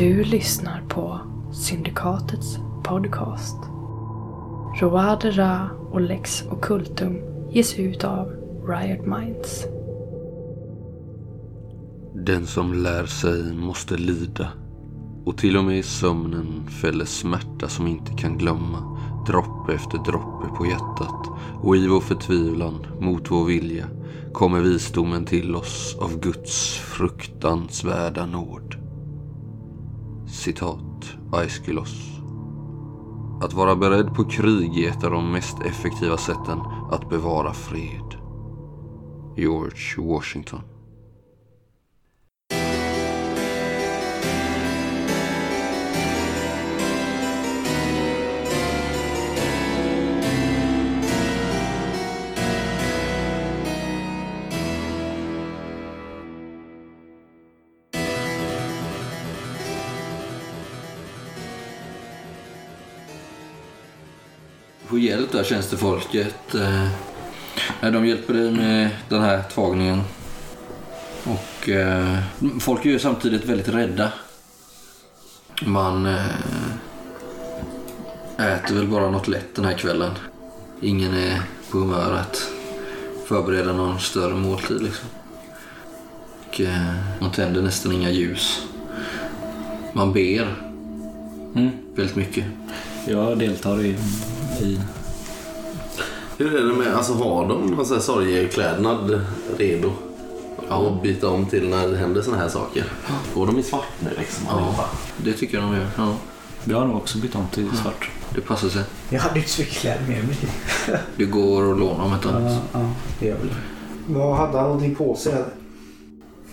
Du lyssnar på Syndikatets podcast. Roade Ra och Lex Occultum ges ut av Riot Minds. Den som lär sig måste lida. Och till och med i sömnen fäller smärta som inte kan glömma droppe efter droppe på hjärtat. Och i vår förtvivlan, mot vår vilja, kommer visdomen till oss av Guds fruktansvärda nåd. Citat Aeschylus. Att vara beredd på krig är ett av de mest effektiva sätten att bevara fred. George Washington. Få hjälp där tjänstefolket. Eh, nej, de hjälper dig med den här tvagningen. Och eh, folk är ju samtidigt väldigt rädda. Man eh, äter väl bara något lätt den här kvällen. Ingen är på humör att förbereda någon större måltid liksom. Och eh, man tänder nästan inga ljus. Man ber Mm. väldigt mycket. Jag deltar i, i... Hur är det med, alltså har de här sorgeklädnad redo? Att byta om till när det händer såna här saker. Går de i svart nu liksom allihopa? Det tycker jag de gör. Ja, Vi har nog också bytt om till svart. det passar sig. Jag hade inte så mycket kläder med mig. Det går att låna om ett annat. Ja, ja, det gör väl. Vad hade han någonting på sig? eller?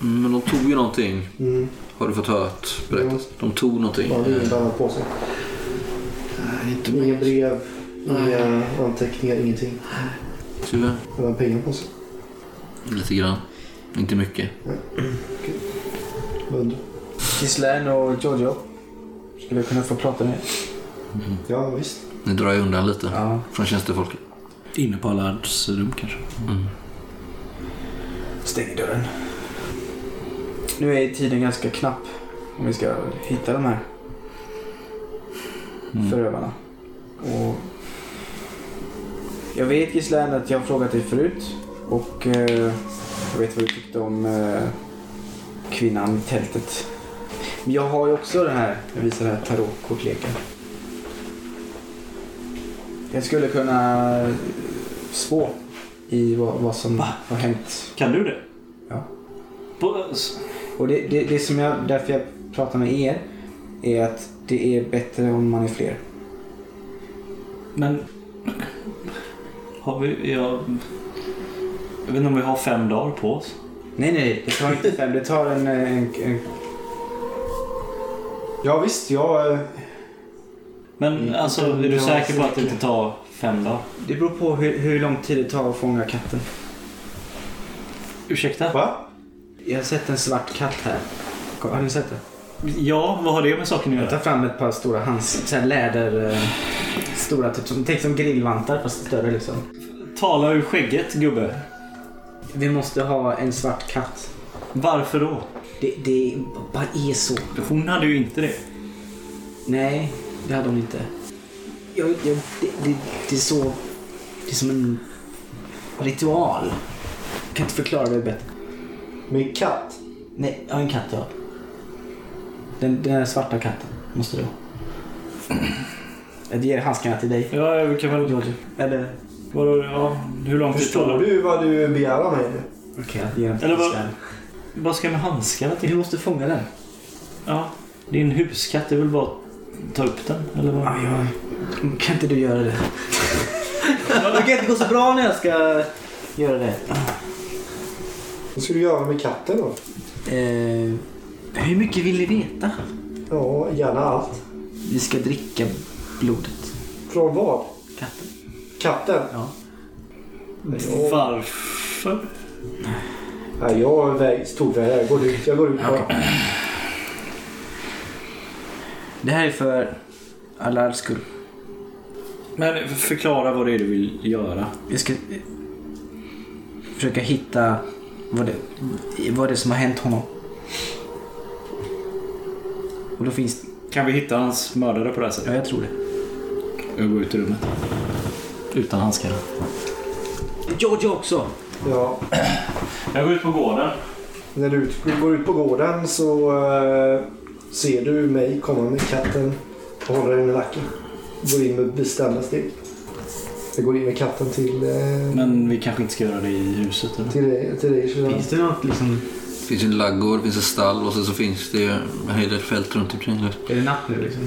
Mm, Men de tog ju någonting. Mm. Har du fått hört berättat? De tog någonting. Han hade annat på sig. Nej, inte Inga brev, inga anteckningar, ingenting. Tyvärr. Hade han pengar på sig? Lite grann. Inte mycket. Vad undrar? Gislaine och Giorgio. Skulle jag kunna få prata med er? Ja, visst. Ni drar ju undan lite Ja. från tjänstefolket. Inne på Allards rum kanske. Stänger dörren. Nu är tiden ganska knapp om vi ska hitta de här förövarna. Och jag vet Gislaine att jag har frågat dig förut och eh, jag vet vad du tyckte om eh, kvinnan i tältet. Men jag har ju också den här, jag visar den här tarotkortleken. Jag skulle kunna spå i vad, vad som har hänt. Kan du det? Ja. På, Och det, det, det som jag, därför jag pratar med er är att det är bättre om man är fler. men... Har vi... Jag, jag vet inte om vi har fem dagar på oss. Nej, nej, det tar inte fem. Det tar en... en, en Ja, visst. Jag... eh, Men Mm. alltså, är du säker på att det inte tar fem dagar? det beror på hur, hur lång tid det tar att fånga katten. Ursäkta? Va? Jag har sett en svart katt här. Har ni sett det? Ja, vad har det med saken att Jag tar göra? fram ett par stora hands... Så här läder... eh, Stora, typ som, tänk som grillvantar fast större liksom. Tala ur skägget, gubbe. Vi måste ha en svart katt. Varför då? Det, det bara är så. Hon hade ju inte det. Nej, det hade hon inte. Jag, jag, det, det, det är så... Det är som en ritual. Jag kan inte förklara det bättre. Med katt? Nej, ja, en katt ja. Den, den där svarta katten måste du ha. Jag ger handskarna till dig. Ja, vi kan väl... Eller... Vadå, ja, hur lång tid tar Förstår det? du vad du begär av mig? Okej, jag ger den till Eller vad-. Vad ska jag med handskarna Du till? måste fånga den. Ja, din huskatt, det är väl bara att ta upp den? Eller vad? Ja, ja. Kan inte du göra det? det kan inte gå så bra när jag ska göra det. Vad ska du göra med katten då? Eh, hur mycket vill ni veta? Ja, gärna allt. Vi ska dricka blodet. Från vad? Katten. Katten? Ja. Ja. Varför? Nej, jag har väg, stod där. Jag går ut. Jag går ut bara. Det här är för Allards skull. Men förklara vad det är du vill göra. Vi ska försöka hitta vad det, vad det är som har hänt honom. Och då finns... Kan vi hitta hans mördare på det här sättet? Ja, jag tror det. Jag går ut ur rummet. Utan handskar. George också! Ja, Jag går ut på gården. när du går ut på gården så eh, ser du mig komma med katten och håller den i nacken. Går in med bestämda steg. Jag går in med katten till, eh, Men vi kanske inte ska göra det i huset eller? till dig. Till dig så Finns det något liksom... Det finns en laggård, det finns ett stall och sen så finns det fält runt omkring. Är det natt nu liksom?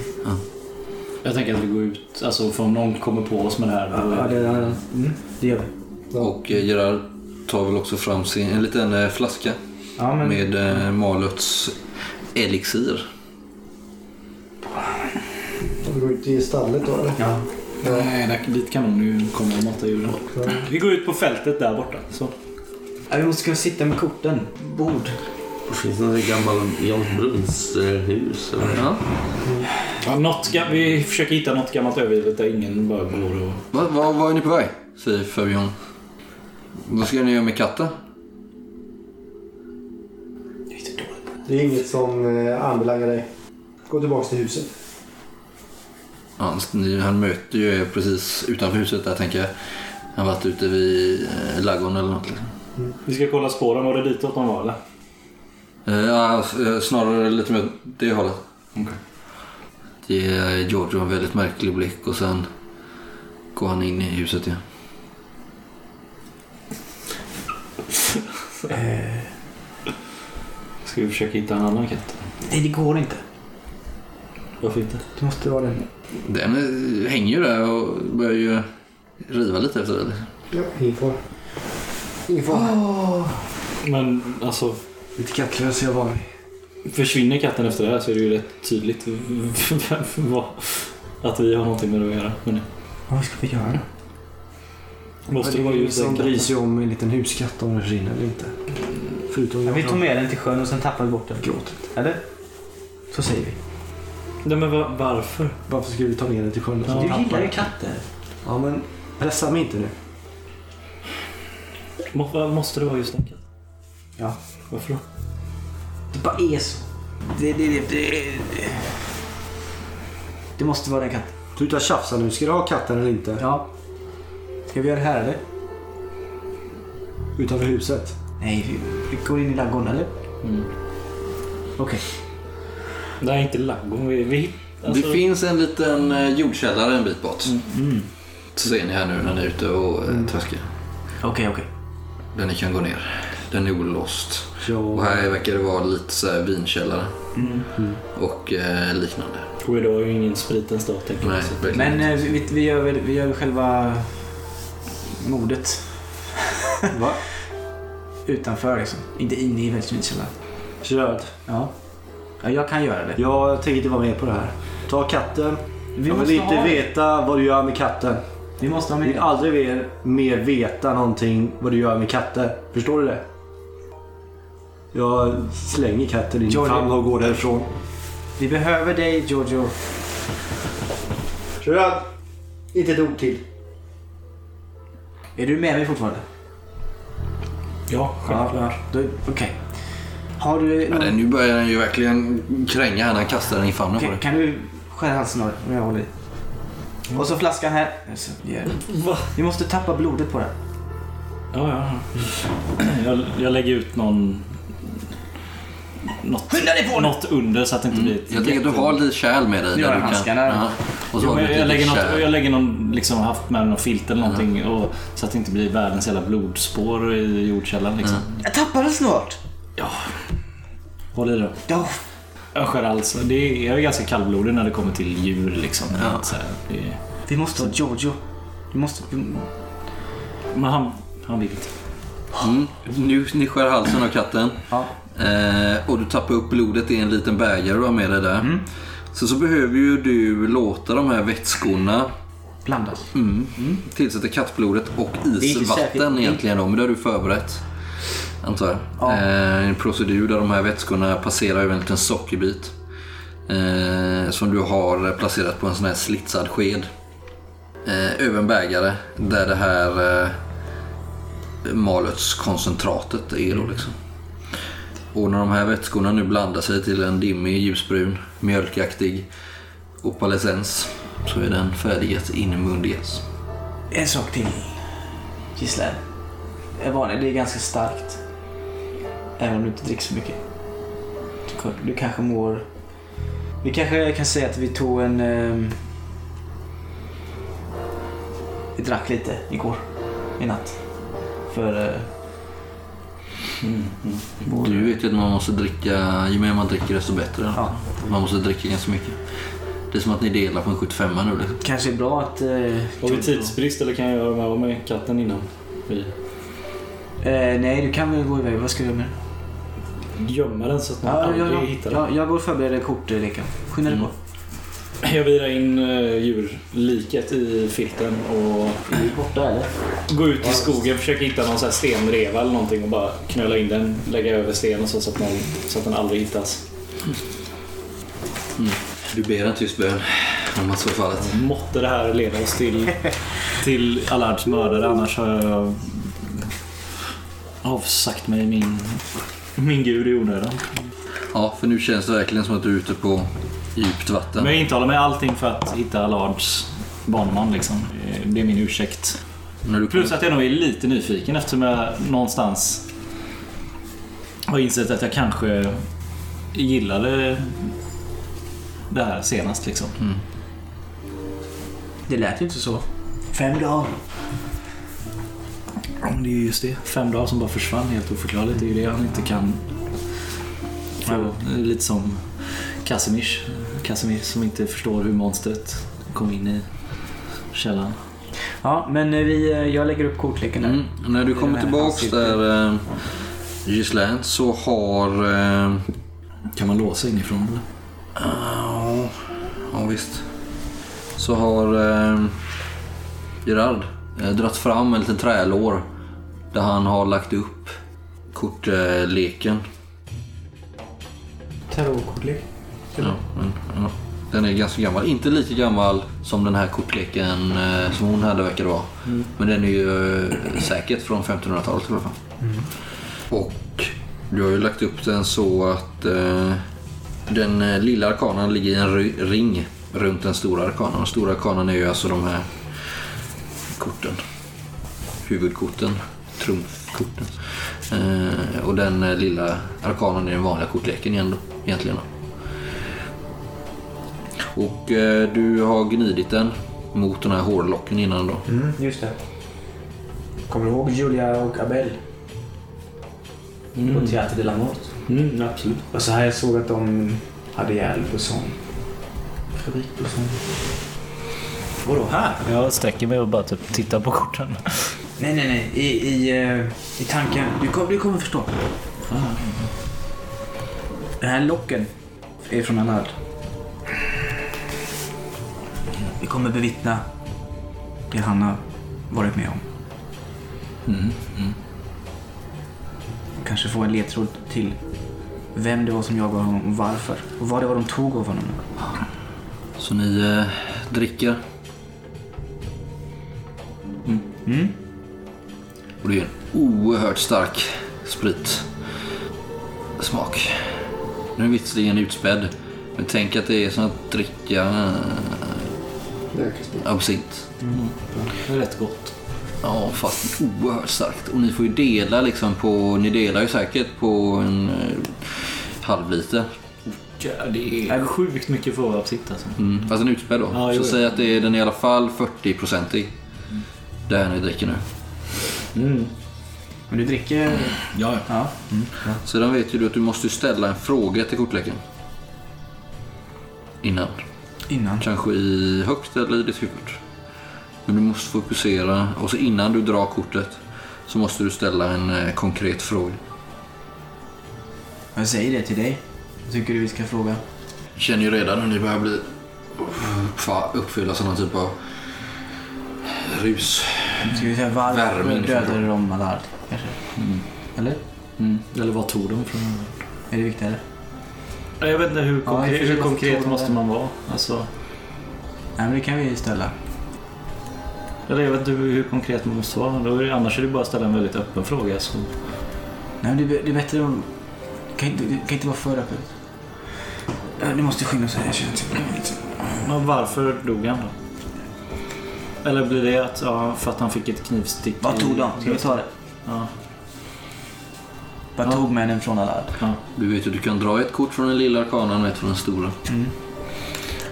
Jag tänker att vi går ut, alltså för om någon kommer på oss med det här. Då... Ja, det, ja, mm, det gör vi. Ja. Och eh, Gerard tar väl också fram sin, en liten eh, flaska Ja, men... med eh, Maluts elixir. Vi går ut i stallet då eller? Ja. Nej, där, dit kan hon ju komma och mata djuren. Ja. Vi går ut på fältet där borta. Så. Ja, vi måste kunna sitta med korten. Bord. Finns det något gammalt Jansbrunns-hus? eller? Ja. Ja, något, vi försöker hitta något gammalt övergivet där ingen bara går och... Vad va, var är ni på väg? Säger Fabian. Vad ska ni göra med katten? Det är inget som eh, anbelangar dig. Gå tillbaks till huset. Ja, han möter ju er precis utanför huset där tänker jag. Han har varit ute vid eh, ladugården eller något. Liksom. Vi ska kolla spåren. Var det ditåt de var eller? Eh, ja, eh, snarare lite mer det hållet. Okej. Det är Giorgio en väldigt märklig blick och sen går han in i huset igen. Ska vi försöka hitta en annan katt? Nej, det går inte. Varför inte? Det måste vara den. Den eh, hänger ju där och börjar ju riva lite efter det. Ja, ingen fara. Ingen fara. Men alltså, Lite kattlös jag var. försvinner katten efter det här så är det ju rätt tydligt att vi har någonting med det att göra. Men Vad ska vi göra måste det är just som bryr sig om en liten huskatt om den försvinner eller inte. Förutom Ja, vi tog med den till sjön och sen tappade vi bort den. Gråt inte. Eller? Så säger vi. Nej men va- varför? Varför ska du ta med den till sjön? Ja. Du gillar ju katter. Ja, men pressa mig inte nu. Må, måste det vara just den katten? Ja. Varför då? Det bara är så. Det, det, det, det, det måste vara den katten. Sluta tjafsa nu. Ska du ha katten eller inte? Ja. Ska vi göra det här eller? Utanför huset. Nej, vi, vi går in i ladugården eller? Mm. Okej. Nej, inte ladugården. Vi, vi, alltså, Det finns en liten eh, jordkällare en bit bort. Mm. Så ser ni här nu när ni är ute och eh, tröskar. Okej, okej. Där ni kan gå ner. Den är olåst. Ja. Och här verkar det vara lite så här vinkällare Mm. och eh, liknande. Och idag är ju ingen spritens dag tänker jag. Nej, verkligen Men eh, vi, vi, gör väl, vi gör väl själva mordet Va? utanför liksom. Inte inne i Väldsvinkällaren. Gerard. Ja. ja. Jag kan göra det. Jag tänker inte vara med på det här. Ta katten. Vi jag vill inte ha- veta vad du gör med katten. Vi måste ha Jag med vill aldrig mer, mer veta någonting vad du gör med katter. Förstår du det? Jag slänger katten i din famn och går därifrån. Vi behöver dig Giorgio. Gerard! Inte ett ord till. Är du med mig fortfarande? Ja, självklart. Då- Okej. Har du Ja, någon... den- nu börjar den ju verkligen kränga här när han kastar den i famnen på kan, dig. kan du skära halsen av dig om jag håller i? Och så flaskan här. Vi måste tappa blodet på den. Ja, ja. Jag, jag lägger ut någon... Något, Skynda dig på nu! något under så att det inte blir ett Jag tänker att du har lite kärl med dig. Där du jag kan-. Ja. Och så Jo, har ett jag, lägger något, jag lägger någon, liksom haft med någon filt eller någonting och, så att det inte blir världens jävla blodspår i jordkällan liksom. Jag tappar den snart. Ja. Håll i då. Ja. Jag skär alltså. Det är, jag är ganska kallblodig när det kommer till djur liksom. Ja. Så här, det är, Vi måste ha Giorgio. Vi måste... men han, han vill inte. Mm. Nu ni skär halsen av katten. Ja. Eh, och du tappar upp blodet i en liten bägare du har med dig där. Mm. Så, så behöver ju du låta de här vätskorna Blandas. mm, tillsätta kattblodet och isvatten egentligen då, men det har du förberett. Antar jag. Ja. Eh, en procedur där de här vätskorna passerar över en liten sockerbit. Eh, som du har placerat på en sån här slitsad sked. Eh, över en bägare där det här malörtskoncentratet är då liksom. Och när de här vätskorna nu blandar sig till en dimmig ljusbrun, mjölkaktig opalescens så är den färdig att inmundigas. En sak till. Gislen. Jag varnar, Det är ganska starkt. Även om du inte dricker så mycket. Du, du kanske mår... Vi kanske kan säga att vi tog en... ehm, vi drack lite igår. I natt. För... eh, vår- Du vet ju att man måste dricka, ju mer man dricker desto bättre. Ja. Man måste dricka ganska mycket. Det är som att ni delar på en 75 nu. Liksom. Kanske är bra att... Eh, Har vi tidsbrist eller kan jag göra med, med katten innan? Vi eh, nej, du kan väl gå iväg. Vad ska du göra med den? gömmer den så att man Ja, aldrig ja, ja, hittar den. ja, jag går och förbereder kortleken. Skynda dig Mm. på. Jag virar in uh, djurliket i filten och borta eller? går ut i skogen försöker hitta någon sån här stenreva eller någonting och bara knöla in den, lägga över stenen så, så, att, man, så att den aldrig hittas. Du ber en tyst bön om att så fallet. Måtte det här leda oss till, till Allards mördare annars har jag avsagt mig min, min gud i onödan. Ja, för nu känns det verkligen som att du är ute på djupt vatten. Men jag intalar mig allting för att hitta Allards barnman liksom. Eh, Det är min ursäkt. Plus att jag nog är lite nyfiken eftersom jag någonstans har insett att jag kanske gillade det här senast liksom. Det lät ju inte så. Fem dagar. Det är ju just det. Fem dagar som bara försvann helt oförklarligt. Det är ju det han inte kan är Lite som Casimir. Casimir som inte förstår hur monstret kom in i källaren. Ja, men eh, vi, eh, jag lägger upp kortleken där. Mm. När du kommer tillbaks där eh, Gislaine så har... Eh, Kan man låsa inifrån eller? ja, ja visst. Så har eh, Gerard eh, dratt fram en liten trälår där han har lagt upp kortleken. Tarotkortlek. Ja, men, ja. Den är ganska gammal. Inte lika gammal som den här kortleken eh, som hon hade verkar det vara. Men den är ju eh, säkert från 1500-talet i alla fall. Och du har ju lagt upp den så att eh, den eh, lilla arkanan ligger i en ring runt den stora arkanan. Den stora arkanan är ju alltså de här korten. Huvudkorten. Trumfkorten. Och den lilla arkanan är den vanliga kortleken igen då, egentligen. Då. Och eh, du har gnidit den mot den här hårlocken innan då. Mm, just det. Kommer du ihåg Julia och Abel? På Teater de la Mort. Mm, absolut. Och så här jag såg att de hade ihjäl Busson. Fabrik Busson. Vadå här? Jag sträcker mig och bara typ tittar på korten. Nej, nej, nej. I, i, eh, i tanken. Du, kom, du kommer förstå. Den här locken är från Anard. Vi kommer bevittna det han har varit med om. Kanske få en ledtråd till vem det var som jagade honom och varför. Och vad det var de tog av honom. Så ni eh, dricker. Mm. Och det är en oerhört stark sprit. Smak. Nu är visserligen utspädd. Men tänk att det är som att dricka Läkarsprit. absint. Det är rätt gott. Ja, fast oerhört starkt. Och ni får ju dela liksom på... Ni delar ju säkert på en eh, halv liter. Ja, det är sjukt mycket för att vara absint alltså. Mm. Fast en utspädd då. Ja, så säg att det är, den är i alla fall 40-procentig. Det här ni dricker nu. Mm. Men du dricker... Ja, Ja. Sedan vet ju du att du måste ställa en fråga till kortleken. Innan. Innan. Kanske i högt eller i ditt huvud. Men du måste fokusera och så innan du drar kortet så måste du ställa en eh, konkret fråga. Jag säger det till dig. Vad tycker du vi ska fråga? Känner ju redan hur ni börjar bli uppfyllda av någon typ av rus. Ska vi säga varför Värme inifrån. dödade de Allard? Kanske? Eller? Mm. Eller vad tog de från Är det viktigare? Jag vet inte hur Ja, konkret, sig, hur konkret måste man vara. Alltså, Nej men det kan vi ställa. eller jag vet inte hur konkret man måste vara. Då är det, annars är det bara att ställa en väldigt öppen fråga. Så. Nej men det är, det är bättre om... kan inte, det kan inte vara för öppet. Ja, Ni måste skynda sig. Jag känner det. Men varför dog han då? Eller blir det att, ja, för att han fick ett knivstick Vad tog de? Ska vi ta det? Ja. Vad Ja. tog männen från Alad? ja. Du vet ju, du kan dra ett kort från den lilla arkanan och ett från den stora. Mm.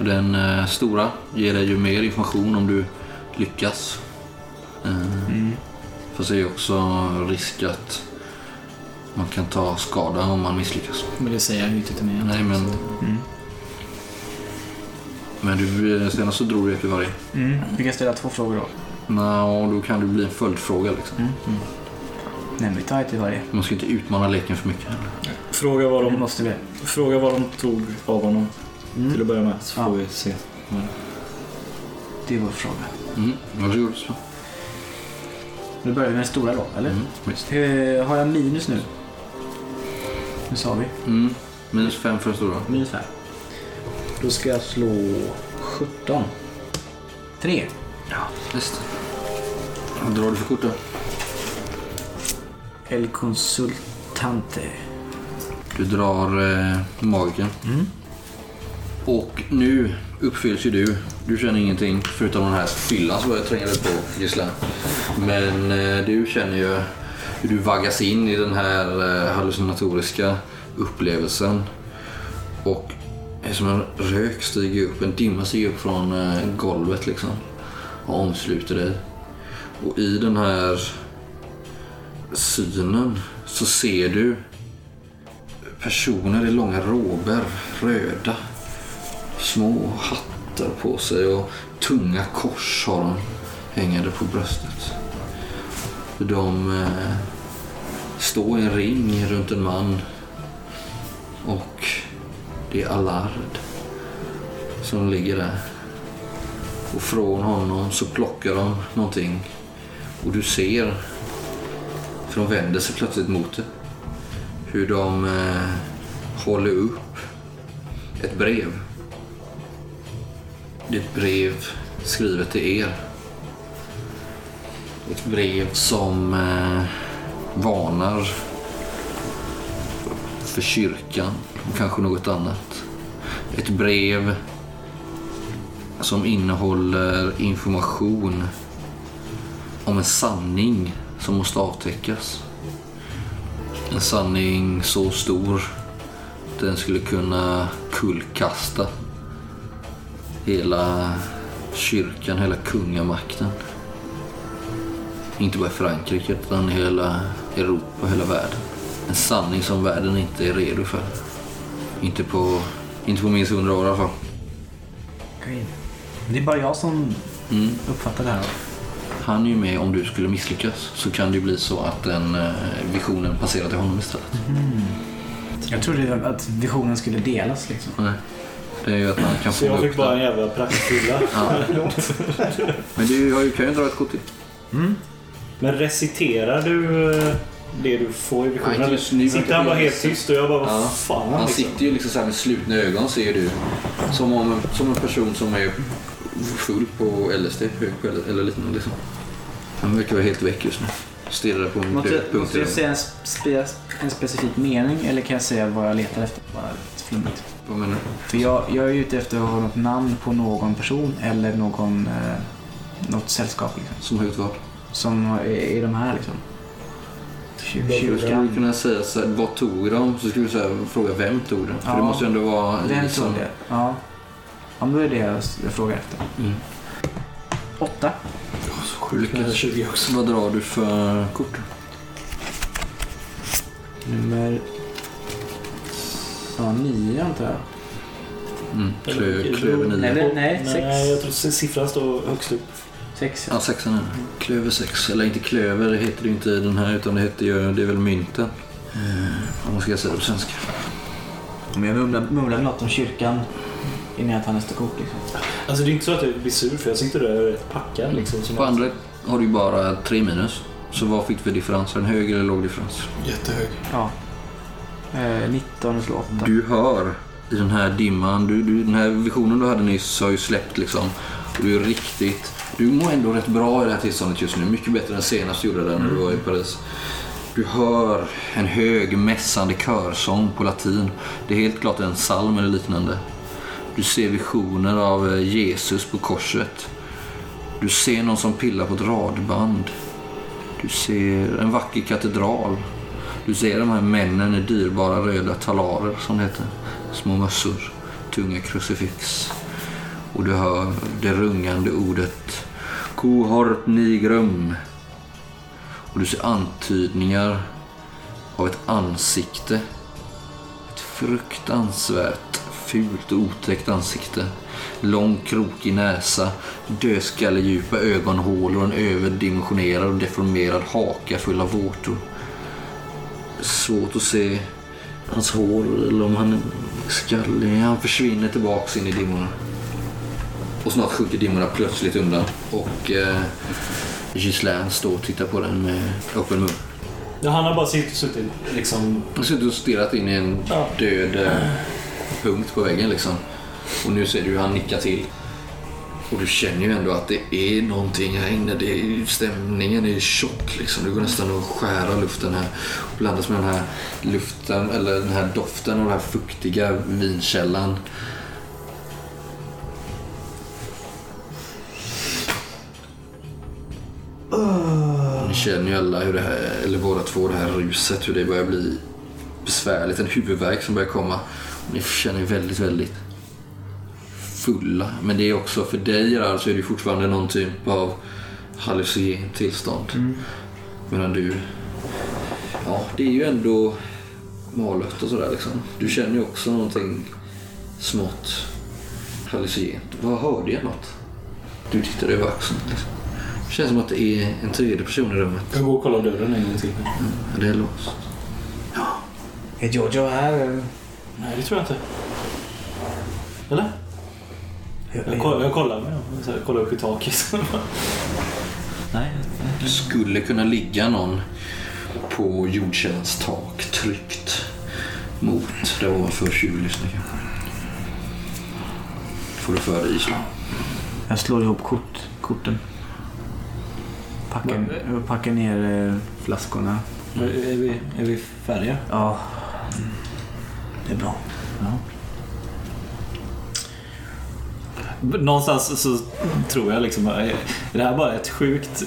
Den eh, stora ger dig ju mer information om du lyckas. Eh, Mm. Fast det är ju också risk att man kan ta skada om man misslyckas. Men det säger jag ju inte till mig. Nej, men, Mm. men du, eh, senast så drog du ett i varje. Mm. Vi kan ställa två frågor då. Nå, då kan det bli en följdfråga liksom. Mm. Mm. Vi tar ett i varje. Man ska inte utmana leken för mycket. Fråga vad Det de, måste vi. fråga vad de tog av honom Mm. till att börja med så Ja. får vi se. Det är vår fråga. Mm, varsågod. Så. Nu börjar vi med den stora då, eller? Mm, visst. Eh, Har jag minus nu? Nu sa vi. Mm, minus fem för den stora. Minus fem. Då ska jag slå 17. Tre. Visst. Vad drar du för kort då? El Consultante. Du drar eh, magiken. Mm. Och nu uppfylls ju du. Du känner ingenting förutom den här fyllan som jag trängade på Gisela. Men eh, du känner ju hur du vaggas in i den här eh, hallucinatoriska upplevelsen. Och det är som en rök stiger upp, en dimma stiger upp från eh, golvet liksom. Och omsluter dig. Och i den här synen så ser du personer i långa råber, röda. Små hattar på sig och tunga kors har de hängande på bröstet. De eh, står i en ring runt en man och det är Allard som ligger där. Och från honom så plockar de någonting och du ser, för de vänder sig plötsligt mot det. hur de eh, håller upp ett brev. Det är ett brev skrivet till er. Ett brev som eh, varnar för kyrkan och kanske något annat. Ett brev som innehåller information om en sanning som måste avtäckas. En sanning så stor att den skulle kunna kullkasta hela kyrkan, hela kungamakten. Inte bara i Frankrike utan hela Europa, hela världen. En sanning som världen inte är redo för. Inte på, inte på minst hundra år i alla fall. Det är bara jag som Mm. uppfattar det här. Han är ju med om du skulle misslyckas. Så kan det ju bli så att den eh, visionen passerar till honom istället. Jag trodde att visionen skulle delas liksom. Nej. Det är ju att man kan Så fånga jag fick bara en jävla praktfulla. Ja. Men du har ju- kan ju dra ett kort till. Men reciterar du eh, det du får i visionen? inte just nu. Sitter han bara helt tyst och jag bara, vad Ja. fan Han liksom. sitter ju liksom så här med slutna ögon ser du. Som, om, som en person som är full på LSD, hög på LSD eller liknande liksom. Han verkar vara helt väck just nu. Stirrar på en Måste, punkt måste jag säga en, spe, en specifik mening eller kan jag säga vad jag letar efter? Bara lite flummigt. Vad menar du? För jag, jag är ute efter att ha något namn på någon person eller någon, eh, något sällskap liksom. Som har gjort vad? Som är, är de här liksom. Skulle du kunna säga så här, vad tog de? Så skulle du säga, fråga vem tog det? För Ja. det måste ju ändå vara... Vem liksom- tog det? Ja. Ja, men då är det jag, jag frågar efter. Mm. Åtta. Lyckas. 20 också. Vad drar du för kort? Nummer... Ja, nio antar jag. Mm. Klö, klöver nio. Nej, nej, nej, sex. Nej, jag tror siffran står högst upp. Sex. Ja, sexan är det. Klöver sex. Eller inte klöver, det heter det ju inte i den här utan det heter ju, det är väl mynten. Eh, vad ska jag säga på svenska? Men jag mumlade, mumlade något om kyrkan innan jag tar nästa kort liksom. Alltså det är inte så att jag blir sur för jag sitter där rätt packad liksom. Som På andra har du ju bara tre minus. Så vad fick du för differens? En hög eller låg differens? Jättehög. Ja. Eh, 19 och slå 8. Du hör i den här dimman, du, du, den här visionen du hade nyss har ju släppt liksom. Och du är riktigt, du mår ändå rätt bra i det här tillståndet just nu. Mycket bättre än senast du gjorde det när du var i Paris. Du hör en hög mässande körsång på latin. Det är helt klart en psalm eller liknande. Du ser visioner av eh, Jesus på korset. Du ser någon som pillar på ett radband. Du ser en vacker katedral. Du ser de här männen i dyrbara röda talarer som det heter. Små mössor, tunga krucifix. Och du hör det rungande ordet Kohort nigrum. Och du ser antydningar av ett ansikte. Ett fruktansvärt fult och otäckt ansikte. Lång krokig näsa, dödskalledjupa ögonhålor och en överdimensionerad och deformerad haka full av vårtor. Svårt att se hans hår eller om han är skallig. Han försvinner tillbaks in i dimmorna. Och snart sjunker dimmorna plötsligt undan och eh, Gislaine står och tittar på den med öppen mun. Ja, han har bara sitt- suttit liksom... Han har suttit och stirrat in i en Ja. död eh, punkt på väggen liksom. Och nu ser du hur han nickar till. Och du känner ju ändå att det är någonting här inne. Det är, stämningen är tjock liksom. Det går nästan att skära luften här. Och blandas med den här luften, eller den här doften och den här fuktiga vinkällan. Ni känner ju alla hur det här, eller båda två, det här ruset, hur det börjar bli besvärligt. En huvudvärk som börjar komma. Ni känner er väldigt, väldigt fulla. Men det är också för dig Gerard, så är det fortfarande någon typ av hallucinogent tillstånd. Medan du, ja det är ju ändå malött och sådär liksom. Du känner ju också någonting smått hallucinogent. Vad hörde jag något? Du tittar över axeln liksom. Det känns som att det är en tredje person i rummet. Jag går och kollar dörren en gång till. Det är låst. Är Giorgio här? Nej, det tror jag inte. Eller? Jag kollar, jag kollar, med dem. Jag kollar upp i taket. Nej. Det skulle kunna ligga någon på jordkällans tak tryckt mot där ovanför tjuvlyssningen kanske. Får du för dig Island. Jag slår ihop kort, korten. Packar, packar ner eh, flaskorna. Är vi, är vi färdiga? Ja. Det är bra. Ja. Någonstans så tror jag liksom är det här bara ett sjukt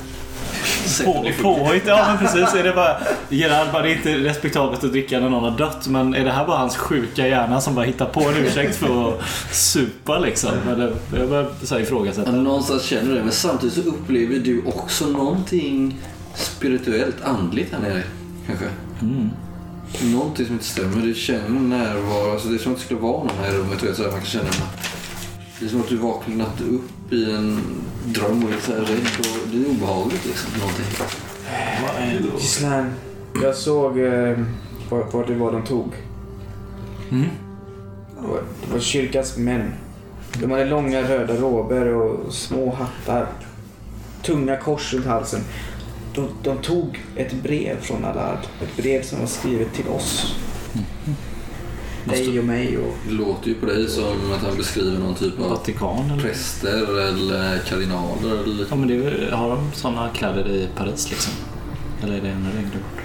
på, påhitt? Ja men precis. Är det bara, Gerard bara, det är inte respektabelt att dricka när någon har dött men är det här bara hans sjuka hjärna som bara hittar på en ursäkt för att supa liksom? Eller, jag börjar ifrågasätta. Någonstans känner du det, men samtidigt så upplever du också någonting spirituellt, andligt här nere. Kanske. Mm. Någonting som inte stämmer. Du känner närvaro. Alltså det är som att det skulle vara någon här i rummet. Vet, så här, man kan känna det är som att du vaknat upp i en dröm och är så här rädd. Och det är obehagligt liksom. Någonting. Gislaine, jag såg eh, vad, vad det var de tog. Mm. Det var, det var kyrkans män. De hade långa röda rober och små hattar. Tunga kors runt halsen. De, de tog ett brev från Allard. Ett brev som var skrivet till oss. Dig och mig och... Det låter ju på dig som att han beskriver någon typ av Vatikan eller? präster eller kardinaler eller. Ja men det är, har de sådana kläder i Paris liksom? Eller är det en längre bort?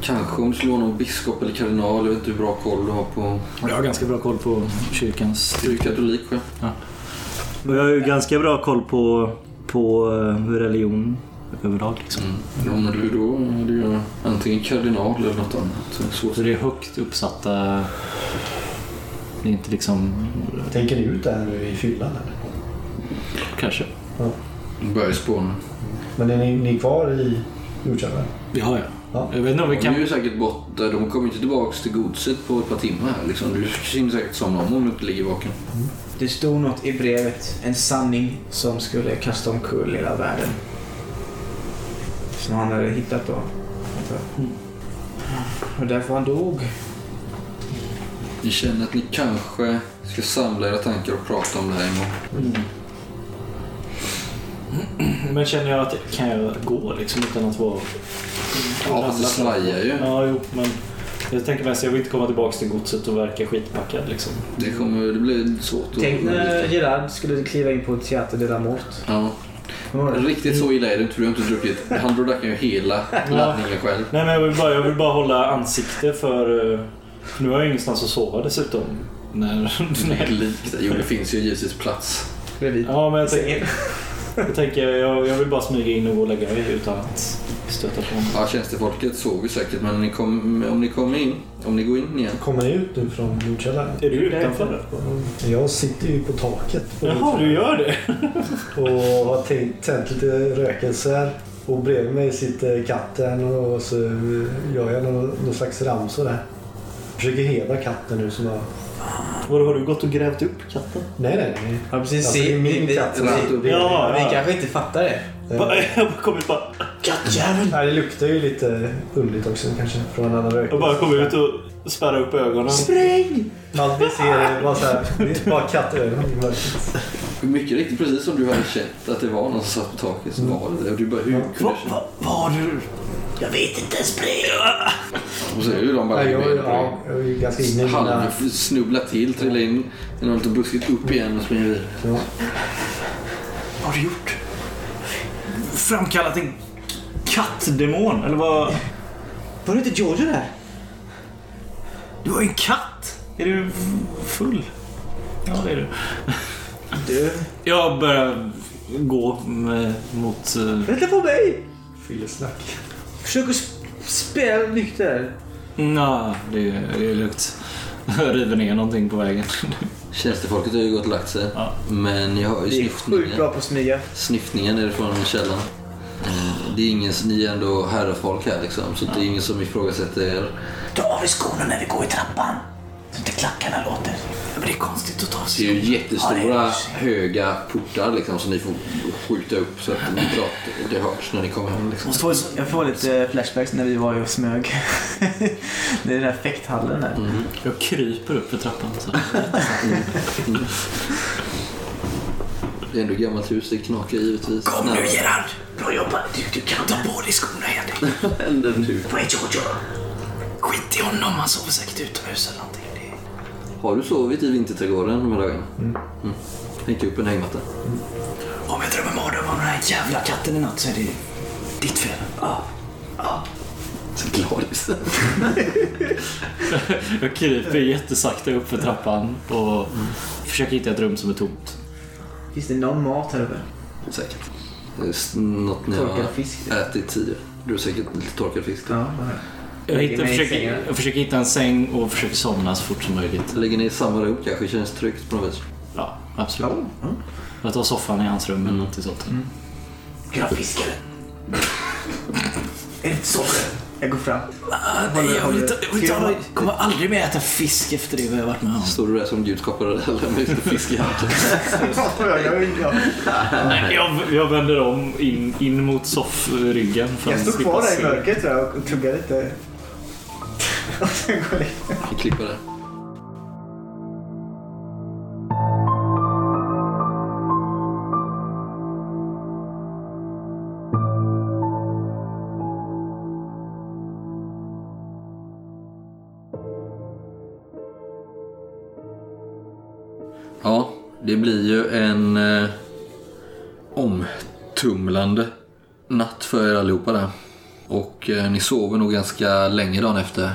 Kanske om du skulle vara någon biskop eller kardinal. Jag vet inte hur bra koll du har på... Jag har ganska bra koll på kyrkans Du är katolik själv. Och jag har ju ganska bra koll på, på eh, religion överlag. Liksom. Mm. Ja, men du då är du ju antingen kardinal eller något annat. Så. Så det är högt uppsatta... Det är inte liksom... Tänker ni ut det här nu i fyllan eller? Kanske. Börjar spåna. Men är ni, ni kvar i jordkällaren? Ja, ja. Ja. Jag vet inte om vi De kan... är ju säkert borta. De kommer inte tillbaka till godset på ett par timmar. Liksom. Du hinner säkert somna om om du inte ligger vaken. Det stod något i brevet. En sanning som skulle kasta omkull hela världen. Som han hade hittat då. Och därför han dog. Ni känner att ni kanske ska samla era tankar och prata om det här imorgon. Men känner jag att kan jag gå liksom utan att vara... Ja, fast det svajar ju. Ja, jo, men... Jag tänker mest, jag vill inte komma tillbaka till godset och verka skitpackad liksom. Det, kommer, det blir svårt Tänk när. Gerard skulle kliva in på Teater de la Mort. Ja. Riktigt så illa är det inte för du har inte druckit. Han drack ju hela laddningen själv. Nej men jag vill bara, jag vill bara hålla ansikte för... eh, för nu har jag ingenstans att sova dessutom. När, när, Likt. Jo, det finns ju givetvis plats. Bredvid. ja men jag, tänker, jag tänker jag, jag vill bara smyga in och gå och lägga mig utan att stöta på. Ja, tjänstefolket sover säkert men ni kom, om ni kommer in, om ni går in igen. Kommer ni ut nu från jordkällaren? Är du utanför? Jag sitter ju på taket. På Jaha, du gör det? Och har tänkt, tänt lite rökelser. Och bredvid mig sitter katten och så gör jag någon, någon slags ramsor där. Försöker hedra katten nu som har... Vadå, har du gått och grävt upp katten? Nej, nej, nej. Ja, precis. Alltså, det är min katt Ja, vi kanske inte fattar det. Bara- Jag bara kom ut bara... Kattjävel! Nej, det luktar ju lite underligt också kanske från en annan rökelse. Jag bara kom ut och spärrade upp ögonen. Spräng! Man vi ser bara så här, det är inte bara kattögon i mörkret. Mycket riktigt, precis som du hade känt att det var någon som satt på taket så var det det. Och du bara, hur kunde du känna? va, vad har du? Jag vet inte, spräng! Och så är ju de bara Nej, jag, ben ja, jag är ju ganska inne i mina... Snubblar till, trillar in i något buskigt upp igen och springer vidare. Ja. Vad har du gjort? Framkallat en kattdemon? Eller vad? Var det inte Giorgio där? Du har ju en katt! Är du full? Ja, det är du. Du, Jag börjar gå med, mot... eh, vänta på mig! Fyllesnack. Försök att sp- spela nykter. Nja, det, det är lugnt. Jag river ner någonting på vägen. Tjänstefolket har ju gått och lagt sig. Ja. Men jag har ju Vi är sjukt snyftningen. bra på att smyga. Snyftningen nerifrån källan. Eh, Det är ingen, ni är ändå herrefolk här liksom. Så det är ingen som ifrågasätter er. Ta av dig skorna när vi går i trappan. Så inte klackarna låter. Men det är konstigt att ta Det är sig ju det jättestora höga portar liksom som ni får skjuta upp så att ni pratar, det hörs när ni kommer hem. Liksom. Jag får lite flashbacks när vi var och smög. det är den här fäkthallen där. Jag kryper upp för trappan. Så. Det är ändå gammalt hus, det knakar givetvis. Kom nu. Gerard! Bra jobbat. Du, du kan ta på dig skorna igen. Vad händer nu? Var är Giorgio? Skit i honom, han sover säkert utomhus eller. Det... Har du sovit i vinterträdgården de här dagarna? Mm. Hängt upp en hängmatta? Om jag drömmer mardrömmar om den här jävla katten i natt så är det ditt fel. Så glad visst. Jag kryper jättesakta upp för trappan och försöker hitta ett rum som är tomt. Finns det någon mat här uppe? Säkert. Det är s- något ni har fisk. ätit tidigare. Du har säkert lite torkad fisk. Ja, Jag, hittar, försöker, jag försöker hitta en säng och försöker somna så fort som möjligt. Lägger ni i samma rum kanske? Känns tryggt på något vis? Ja, absolut. Jag tar soffan i hans rum eller något sånt. Grabbfiskare. är det inte så? Jag går fram. Nej, jag vill inte, jag vill inte, jag kommer aldrig mer äta fisk efter det vi har varit med om. Står du där som gudskapare eller med fisk i handen? Nej, jag, jag vänder om in, in mot soffryggen. Jag står kvar där i mörkret och tuggar lite. Vi klipper det. Ja, det blir ju en eh, omtumlande natt för er allihopa där. Och eh, ni sover nog ganska länge dagen efter.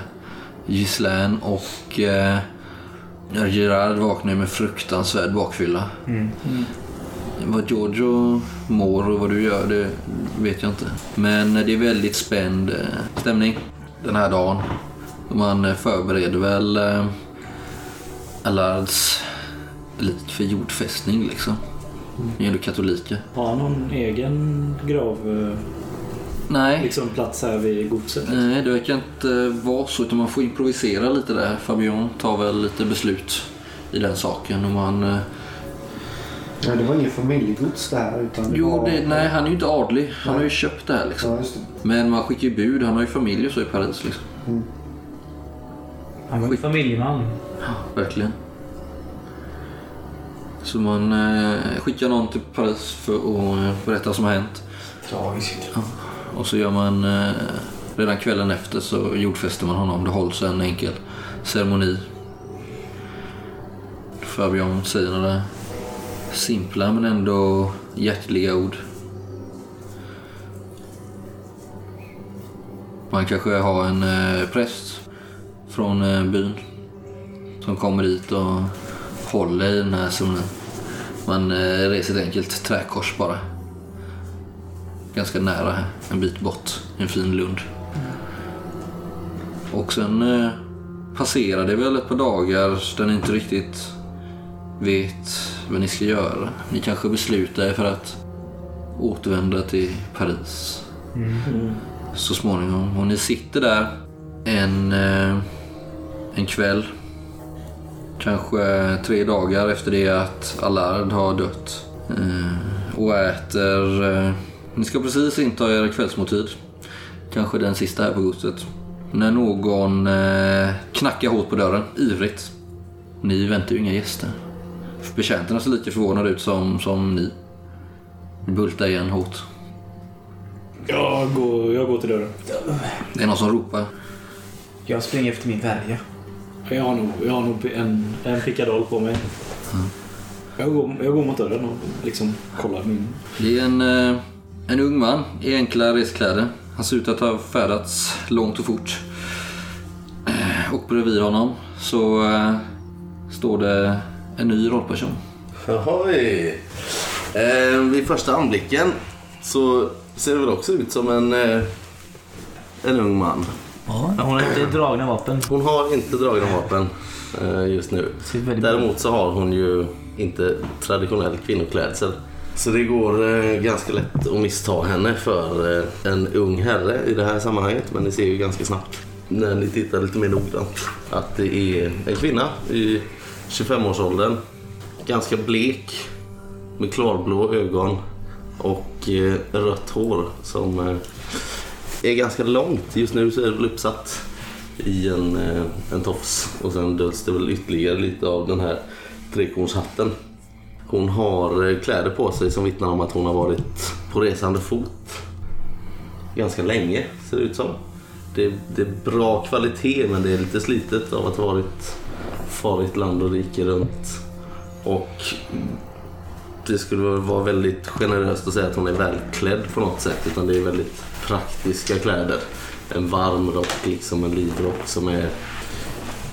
Gislaine och eh, Gerard vaknar ju med fruktansvärd bakfylla. Vad Giorgio mår och vad du gör, det vet jag inte. Men det är väldigt spänd eh, stämning den här dagen. Man eh, förbereder väl eh, Allards lik för jordfästning liksom. Ni är ändå katoliker. Har han någon egen grav... Nej, Liksom plats här vid godset? Nej, det verkar inte vara så. Utan man får improvisera lite där. Fabian tar väl lite beslut i den saken. Och man, eh, Ja, det var ingen familjegods det här utan det jo, var... det, nej, han är ju inte adlig. Han har ju köpt det här liksom. Ja, just det. Men man skickar ju bud. Han har ju familj och så i Paris liksom. Han var en familjeman. Verkligen. Så man eh, skickar någon till Paris för att eh, berätta vad som har hänt. Tragiskt och så gör man eh, redan kvällen efter så jordfäster man honom. Det hålls en enkel ceremoni. Fabian säger några simpla men ändå hjärtliga ord. Man kanske har en eh, präst från eh, byn som kommer dit och håller i den här ceremonin. Man eh, reser ett enkelt träkors bara. Ganska nära här, en bit bort, en fin lund. Och sen eh, passerar det väl ett par dagar där ni inte riktigt vet vad ni ska göra. Ni kanske beslutar er för att återvända till Paris så småningom. Och ni sitter där en, eh, en kväll. Kanske tre dagar efter det att Allard har dött. Eh, och äter... Ni ska precis inta era kvällsmåltid. Kanske den sista här på godset. När någon eh, knackar hårt på dörren, ivrigt. Ni väntar ju inga gäster. Betjänterna ser lika förvånade ut som, som ni. Bultar igen hårt. Jag går, jag går till dörren. Det är någon som ropar. Jag springer efter min värja. Jag har nog, jag har nog en, en pickadoll på mig. Jag, går, jag går mot dörren och liksom kollar min... Det är en, eh, en ung man i enkla reskläder. Han ser ut att ha färdats långt och fort. Eh, Och bredvid honom så eh, står det en ny rollperson. Oj. Eh, vid första anblicken så ser det väl också ut som en, eh, en ung man. Ja, hon har inte dragna vapen. Hon har inte dragna vapen eh, just nu. Däremot så har hon ju inte traditionell kvinnoklädsel. Så det går eh, ganska lätt att missta henne för eh, en ung herre i det här sammanhanget. Men ni ser ju ganska snabbt när ni tittar lite mer noggrant att det är en kvinna i 25-årsåldern. Ganska blek med klarblå ögon och eh, rött hår som eh, är ganska långt. Just nu så är det väl uppsatt i en, eh, en tofs och sen döljs det väl ytterligare lite av den här trekornshatten. Hon har eh, kläder på sig som vittnar om att hon har varit på resande fot ganska länge ser det ut som. Det, det är bra kvalitet men det är lite slitet av att ha varit farit land och rike runt. Och det skulle vara väldigt generöst att säga att hon är välklädd på något sätt utan det är väldigt praktiska kläder. En varm rock, liksom en livrock som är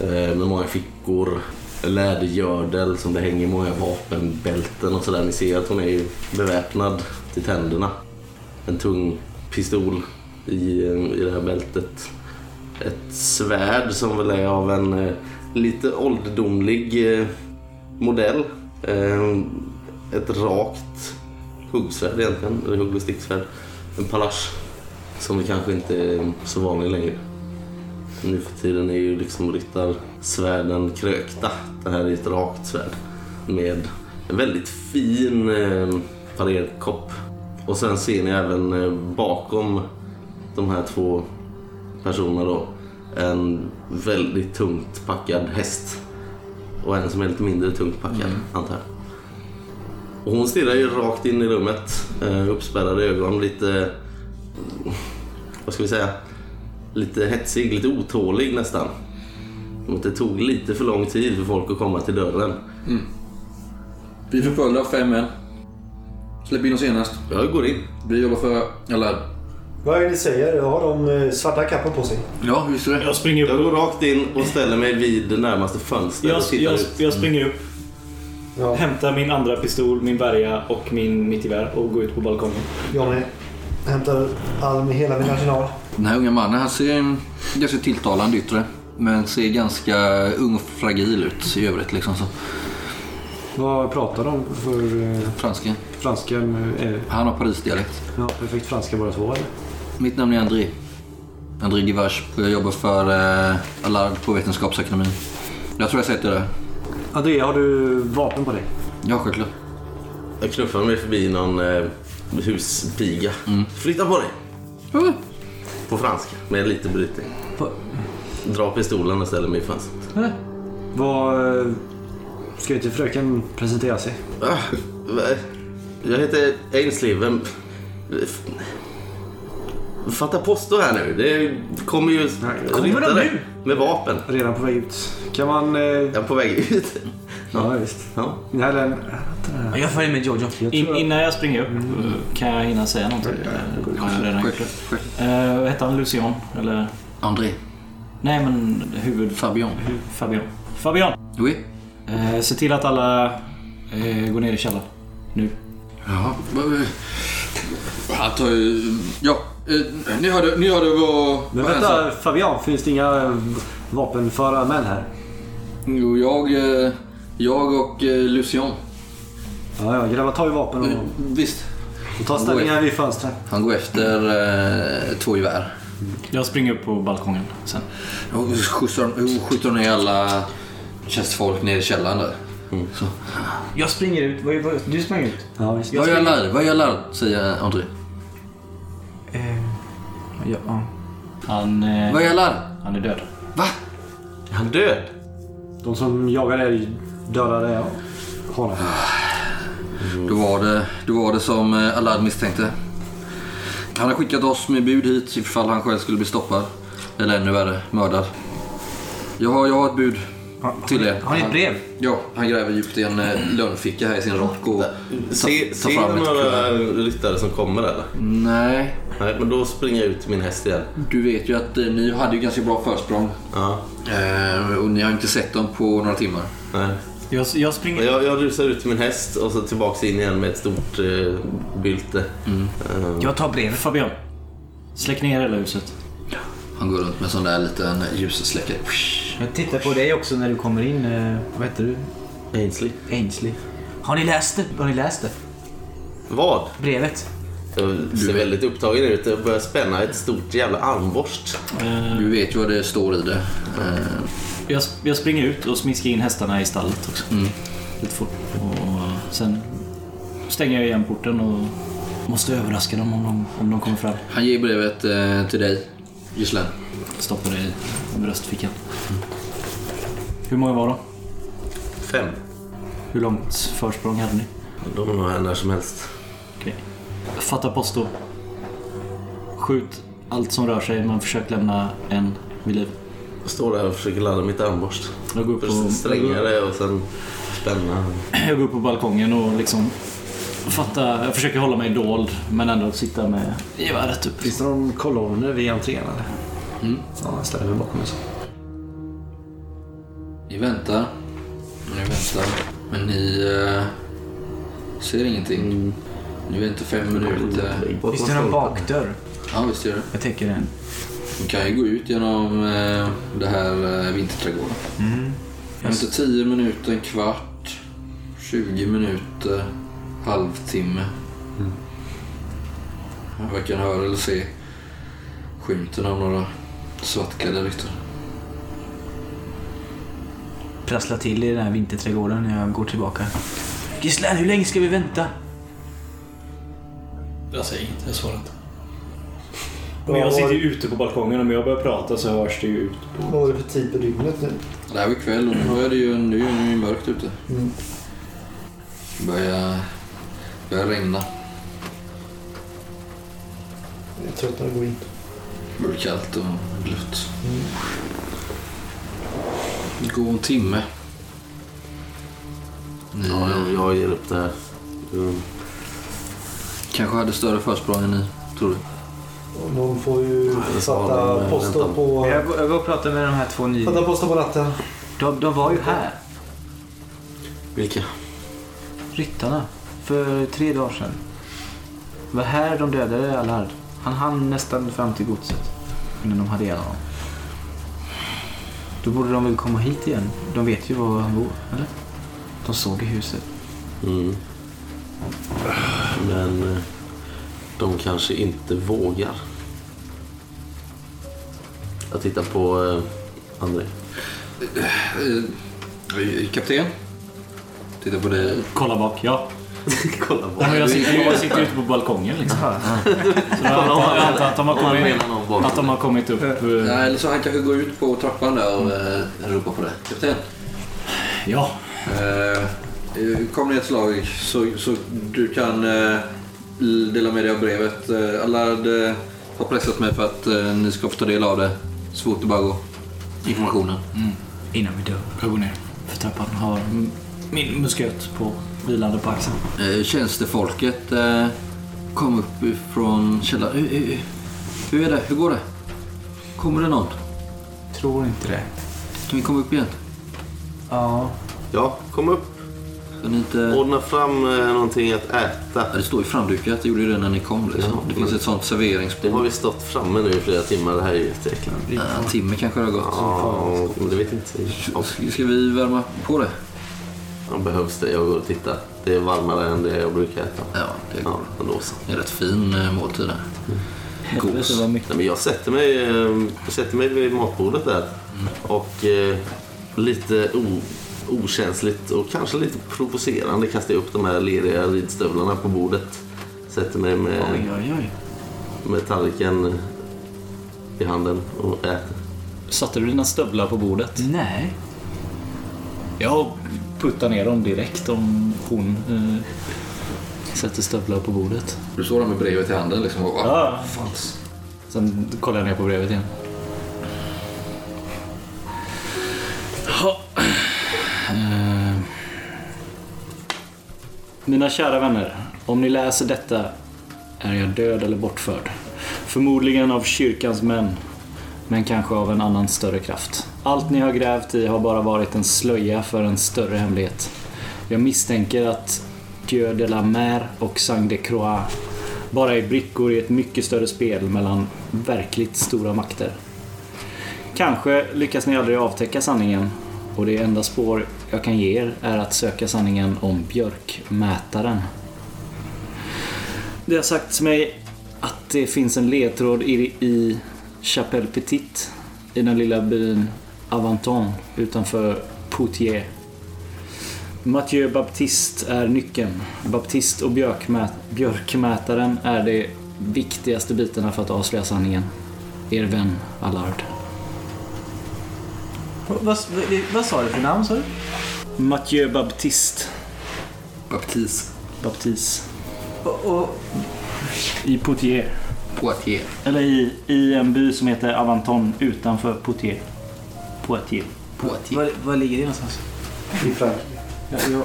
eh, med många fickor. Lädergördel som det hänger många vapenbälten och sådär. Ni ser att hon är ju beväpnad till tänderna. En tung pistol i, i det här bältet. Ett svärd som väl är av en eh, lite ålderdomlig eh, modell. Eh, ett rakt huggsvärd egentligen, eller hugg och sticksvärd. En palasch som vi kanske inte är så vanlig längre. Nu för tiden är ju liksom ryttarsvärden krökta. Det här är ett rakt svärd med en väldigt fin eh, parerkopp. Och sen ser ni även eh, bakom de här två personerna då en väldigt tungt packad häst. Och en som är lite mindre tungt packad, antar jag. Och hon stirrar ju rakt in i rummet. Eh, uppspärrade ögon, lite... Vad ska vi säga? Lite hetsig, lite otålig nästan. Det tog lite för lång tid för folk att komma till dörren. Vi förföljda av fem män. Släpp in oss senast. Jag går in. Vi jobbar för Allard. Vad är det ni säger? Har de eh, svarta kappor på sig? Ja, visst är det. Jag springer Jag upp. går rakt in och ställer mig vid det närmaste fönstret Jag, och tittar jag, ut. jag springer upp, Ja, hämtar min andra pistol, min värja och min mittgevär och går ut på balkongen. jag med. Hämtar all, hela min arsenal. Den här unga mannen han ser ganska tilltalande yttre. Men ser ganska ung och fragil ut i övrigt. Liksom, så. Vad pratar de för eh, Franska. franska? Eh, Han har Paris-dialekt. ja, perfekt franska båda två eller? Mitt namn är André. André Givars. Jag jobbar för eh, Allard på Vetenskapsakademin. Jag tror jag sett det där. André, har du vapen på dig? Ja, självklart. Jag knuffar mig förbi någon eh, huspiga. Flytta på dig! Mm. På franska, med lite brytning. Va- Drar pistolen och ställer mig i fönstret. Vad... eh, Ska inte fröken presentera sig? Ah, va? jag heter Ainsley. Vem... Fatta posto här nu. Det kommer ju kommer de nu? med vapen. Redan på väg ut. Kan man... Eh, Jag är på väg ut. Ja, visst. Ja. Eller, Ja, Jag följer med Jojo. In, innan jag springer upp eh, kan jag hinna säga någonting? Eller har jag redan gjort det? Eh, Vad heter han? Lucian? Eller? André. Nej, men huvud... Fabian. Fabian. Fabian! Oui. Eh, se till att alla eh, går ner i källaren. Nu. Vad- Han tar ju... Ja, eh, ni hörde, ni hörde vad... men vad vänta, Fabian. Finns det inga eh, vapenföra män här? Jo, jag, eh, jag och eh, Lucian. Ja, ja. Grabbar tar ju vapen och, Eh, Visst. och tar ställningar vid fönstren. Han går efter eh, två gevär. Jag springer upp på balkongen sen. Och skjutsar, och skjuter ner alla tjänstefolk ner i källaren där. Så. Jag springer ut. Vad- vad- Du springer ut? Ja, visst. Vad gör Lard? Vad gör Lard? Säger André. Eh, ja, ja. Han, eh, Vad gör Lard? han är död. Va? Är han död? De som jagar er dödade honom. Då var det, då var det som eh, Allard misstänkte. Han har skickat oss med bud hit ifall han själv skulle bli stoppad. Eller ännu värre, mördad. Jag har, jag har ett bud till er. Har ni ett brev? Ja, han gräver djupt i en eh, lönnficka här i sin rock och... Se, ta ser fram ett några ryttare som kommer eller? Nej, Nej, men då springer jag ut till min häst igen. du vet ju att eh, ni hade ju ganska bra försprång. Ja, Eh, och ni har inte sett dem på några timmar. nej. Jag, jag springer... Jag, jag rusar ut till min häst och så tillbaks in igen med ett stort eh, bylte. Eh, Jag tar brevet. Fabian. Släck ner hela huset. Han går runt med sån där liten ljussläckare. Jag tittar på dig också när du kommer in. Eh, vad heter du? Ainsley. Ainsley. Har ni läst det? Har ni läst det? Vad? Brevet? Jag ser väldigt upptagen ut. Jag börjar spänna ett stort jävla armborst. Du vet ju vad det står i det. Eh, jag, jag springer ut och smiskar in hästarna i stallet också. Mm. Lite fort. Och sen stänger jag igen porten och måste överraska dem om de, om de kommer fram. han ger brevet eh, till dig, Gislaine. Stoppar det i bröstfickan. Hur många var de? Fem. Hur långt försprång hade ni? De är nog här när som helst. Okej. Fatta posto. Skjut allt som rör sig men försök lämna en vid liv. Jag står där och försöker ladda mitt armborst. Jag går upp på, Först stränga det och sen spänna. jag går upp på balkongen och liksom fatta, jag försöker hålla mig dold men ändå sitta med geväret upp. Finns det någon kolonner vid entrén eller? Mm. Ja, jag ställer mig bakom mig så. Ni väntar. Ni väntar. Men ni eh, ser ingenting. Ni väntar fem minuter. Finns det någon bakdörr? Ja, visst gör det. Jag tänker den. Ni kan ju gå ut genom eh, det här eh, vinterträdgården. Vänta 10 minuter, en kvart, 20 minuter, halvtimme. Jag varken höra eller se skymten av några svartklädda ryttare. Prasslar till i den här vinterträdgården när jag går tillbaka. Gislaine, hur länge ska vi vänta? Jag säger inget, jag svarar inte. Men jag sitter ju ute på balkongen och om jag börjar prata så hörs det ju ut. Vad var det för tid på dygnet nu? Det här var kväll och nu är det ju, nu är det mörkt ute. Mm. Det börjar, börjar regna. Jag är trött när det går in. Det blir kallt och blött. Det går en timme. Ni Ja, jag, jag ger upp det här. Mm. kanske hade större försprång än ni, tror du? Någon får ju fatta de, posten på, Jag går och pratar med de här två nya. fatta posten på natten. De, de var ju här. Vilka? Ryttarna. För tre dagar sedan. Det var här de dödade Allard. Han hann nästan fram till godset. Innan de hade ihjäl honom. Då borde de väl komma hit igen. De vet ju var han bor, eller? De såg i huset. Mm. Men eh, de kanske inte vågar. Jag tittar på eh, André. Eh, kapten? Titta på dig. Kolla bak, ja. Kolla Nej, men jag, sitter, jag sitter ute på balkongen liksom. Så jag antar, att, de har kommit, att de har kommit upp. eh, Nej, eller så han kanske går ut på trappan där och eh, ropar på dig. Kapten? Ja, Eh, eh, kom ner ett slag så, så du kan eh, dela med dig av brevet. Eh, Allard har pressat mig för att eh, ni ska få ta del av det så fort det bara går. Informationen. Innan vi dör. jag går ner för trappan. Har min musköt på vilande på axeln. Eh, tjänstefolket eh, kom upp ifrån källaren. Hur, hur, hur är det? Hur går det? Kommer det någon? Tror inte det. Kan vi komma upp igen? Ja. Ja, kom upp. Inte... Ordna fram eh, någonting att äta. Ja, det står ju framdukat. Det gjorde ju det när ni kom. Liksom. Ja, det finns ett sånt Det serveringsbord. har vi stått framme nu i flera timmar. Det här är ju jätteäckligt. Ja, en timme kanske det har gått. Ja, men det vet inte. Ja, Ska ska vi värma på det? ja, behövs det. Jag går och tittar. Det är varmare än det jag brukar äta. Ja, det Ja, går. ändå så. Det är en rätt fin eh, måltid där. Gos. Nej, men jag sätter mig, eh, jag sätter mig vid matbordet där. Och eh, lite o, okänsligt och kanske lite provocerande kastar jag upp de här leriga ridstövlarna på bordet. Sätter mig med, Oj, oj, oj. med tallriken i handen och äter. Satte du dina stövlar på bordet? Nej. Jag puttar ner dem direkt om hon eh, sätter stövlar på bordet. Du står där med brevet i handen liksom. Och, Ja. Sen kollar jag ner på brevet igen. Mina kära vänner, om ni läser detta är jag död eller bortförd. Förmodligen av kyrkans män, men kanske av en annan större kraft. Allt ni har grävt i har bara varit en slöja för en större hemlighet. Jag misstänker att Dieu de la Mer och Sang de Croix bara är brickor i ett mycket större spel mellan verkligt stora makter. Kanske lyckas ni aldrig avtäcka sanningen och det enda spår jag kan ge er är att söka sanningen om björkmätaren. Det har sagts mig att det finns en ledtråd i, i Chapelle Petite i den lilla byn Avanton utanför Poutier. Mathieu Baptiste är nyckeln. Baptiste och björkmät, björkmätaren är de viktigaste bitarna för att avslöja sanningen. Er vän Allard. Vad, vad, vad sa du för namn sa du? Mathieu Baptiste. Baptiste Baptiste. Och, och, I Poitiers. Poitiers. Eller i, i en by som heter Avanton utanför Poitiers. Poitiers. Poitiers. var, var ligger det någonstans? I Frankrike. Ja, jag,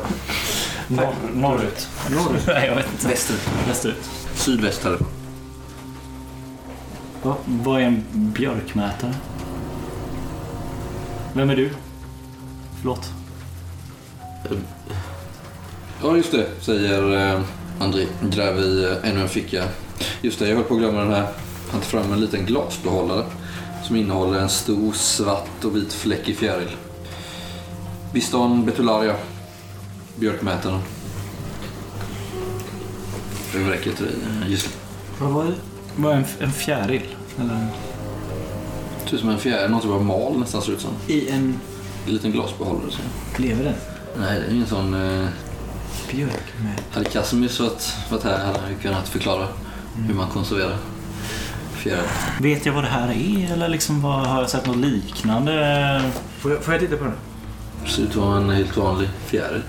Norr, norrut. norrut. Nej, jag vet inte. Västerut. Västerut. Sydväst här. Va? Vad är en björkmätare? Vem är du? Förlåt. Ja, just det, säger eh, André. Gräver i eh, ännu en ficka. Just det, jag höll på att glömma den här. Han tar fram en liten glasbehållare som innehåller en stor svart och vit fläck i fjäril. Biston Betularia. Björkmätaren. Det räcker till dig, eh, gisslan. Vad var det? En, en fjäril? Eller? Ut som en fjäril, något som var mal nästan ser ut som. I en... En liten glasbehållare. Så. Lever den? Nej, det är ingen sån... Eh, Björkmätare. hade Casimir varit, varit här hade han kunnat förklara hur man konserverar fjäril. Vet jag vad det här är? Eller liksom vad, har jag sett något liknande? Får jag, får jag titta på den? Ser ut att vara en helt vanlig fjäril.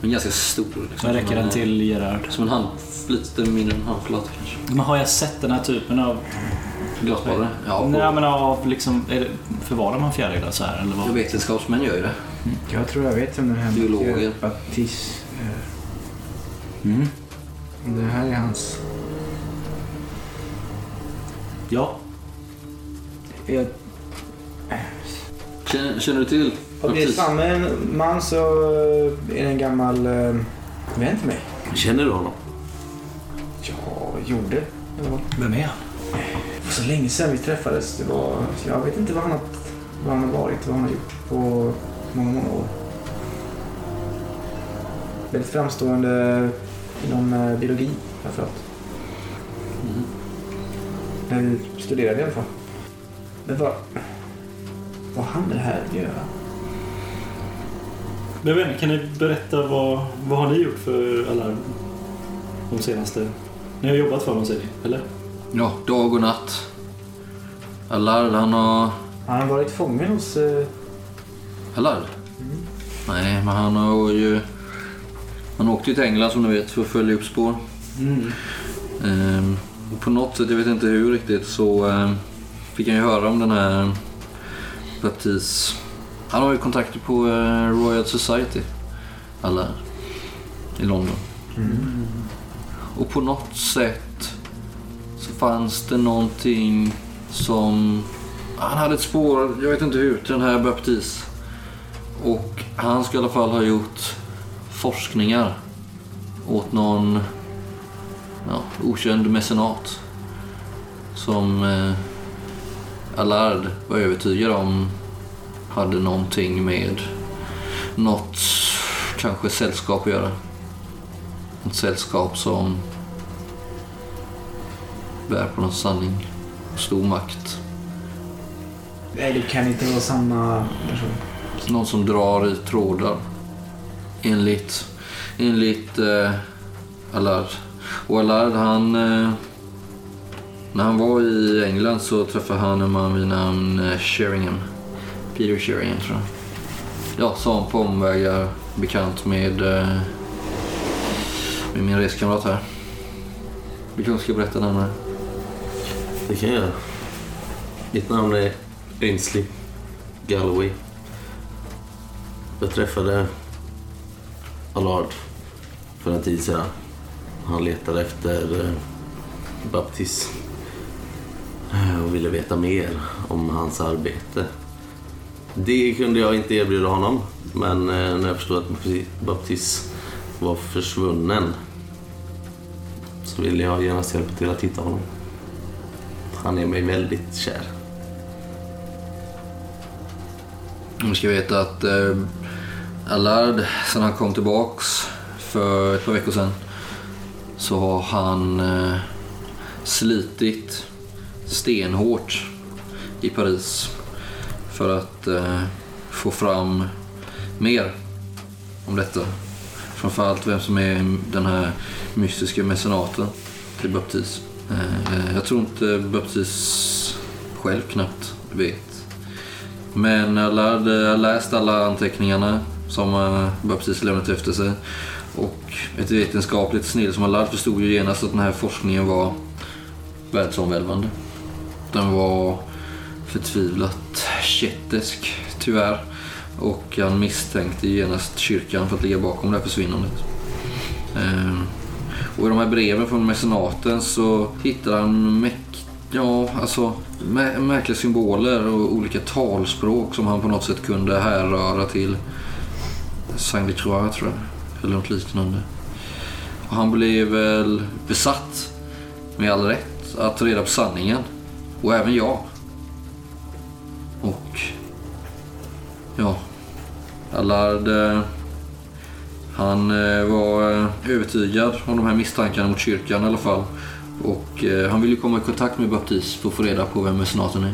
Men ganska stor. Liksom. Vad räcker den en- till Gerard? Som en hand, lite mindre än en handflata kanske. Men har jag sett den här typen av... Glasbollare? Ja, på, Nej men av liksom... Är det, förvarar man fjärilar så här eller vad? vetenskapsmän gör ju det. Jag tror jag vet vem den här Biologer. Baptiste är. Mm. Det här är hans... Ja. Jag, Känner, känner du till? om det är samma man så är det en gammal eh, vän till mig. Känner du honom? Ja, gjorde. Vem är han? Så länge sedan vi träffades. Det var, jag vet inte vad han, har, vad han har varit, vad han har gjort på många, många år. Väldigt framstående inom eh, biologi framförallt. När vi studerade i alla fall. Men vad... Vad han det här göra? Men vem, kan ni berätta vad, vad har ni gjort för Alarm? De senaste... Ni har jobbat för dem säger ni, eller? Ja, dag och natt. Allard, han har... Han har varit fången hos... Eh, Allard? Nej, men han har ju... Han åkte ju till England som ni vet för att följa upp spår. Ehm, och på något sätt, jag vet inte hur riktigt, så ehm, fick han ju höra om den här Baptiste. Han har ju kontakter på eh, Royal Society. Allaire i London. Och på något sätt fanns det någonting som... Han hade ett spår, jag vet inte hur, till den här Baptiste. Och han ska i alla fall ha gjort forskningar åt någon ja, okänd mecenat. Som eh, Allard var övertygad om hade någonting med något kanske sällskap att göra. Ett sällskap som bär på någon sanning och stor makt. Nej, det kan inte vara samma person. Någon som drar i trådar. Enligt, enligt eh, Allard. Och Allard han... Eh, när han var i England så träffade han en man vid namn eh, Sheringham. Peter Sheringham tror jag. Ja, som på omvägar bekant med, eh, med min reskamrat här. Vi kanske ska berätta närmare. Det kan jag göra. Mitt namn är Ainsley Galloway. Jag träffade Allard för en tid sedan. Han letade efter eh, Baptiste eh, och ville veta mer om hans arbete. Det kunde jag inte erbjuda honom, men eh, när jag förstod att Baptiste var försvunnen så ville jag genast hjälpa till att hitta honom. Han är mig väldigt kär. Ni ska veta att eh, Allard, sen han kom tillbaks för ett par veckor sedan, så har han eh, slitit stenhårt i Paris för att eh, få fram mer om detta. Framförallt vem som är den här mystiska mecenaten till Baptiste. Eh, jag tror inte Baptiste själv knappt vet men jag har läst alla anteckningarna som eh, Baptiste lämnat efter sig. Och ett vetenskapligt snill som Allard förstod ju genast att den här forskningen var världsomvälvande. Den var förtvivlat kättersk, tyvärr. Och han misstänkte genast kyrkan för att ligga bakom det här försvinnandet. Ehm, och i de här breven från mecenaten så hittade han Ja, alltså mä märkliga symboler och olika talspråk som han på något sätt kunde härröra till Saint Croix tror jag. Eller något liknande. Och han blev väl besatt, med all rätt, att ta reda på sanningen. Och även jag. Och... Ja. Allard... eh, han eh, var eh, övertygad om de här misstankarna mot kyrkan i alla fall. Och eh, han ville komma i kontakt med Baptiste för att få reda på vem mecenaten är.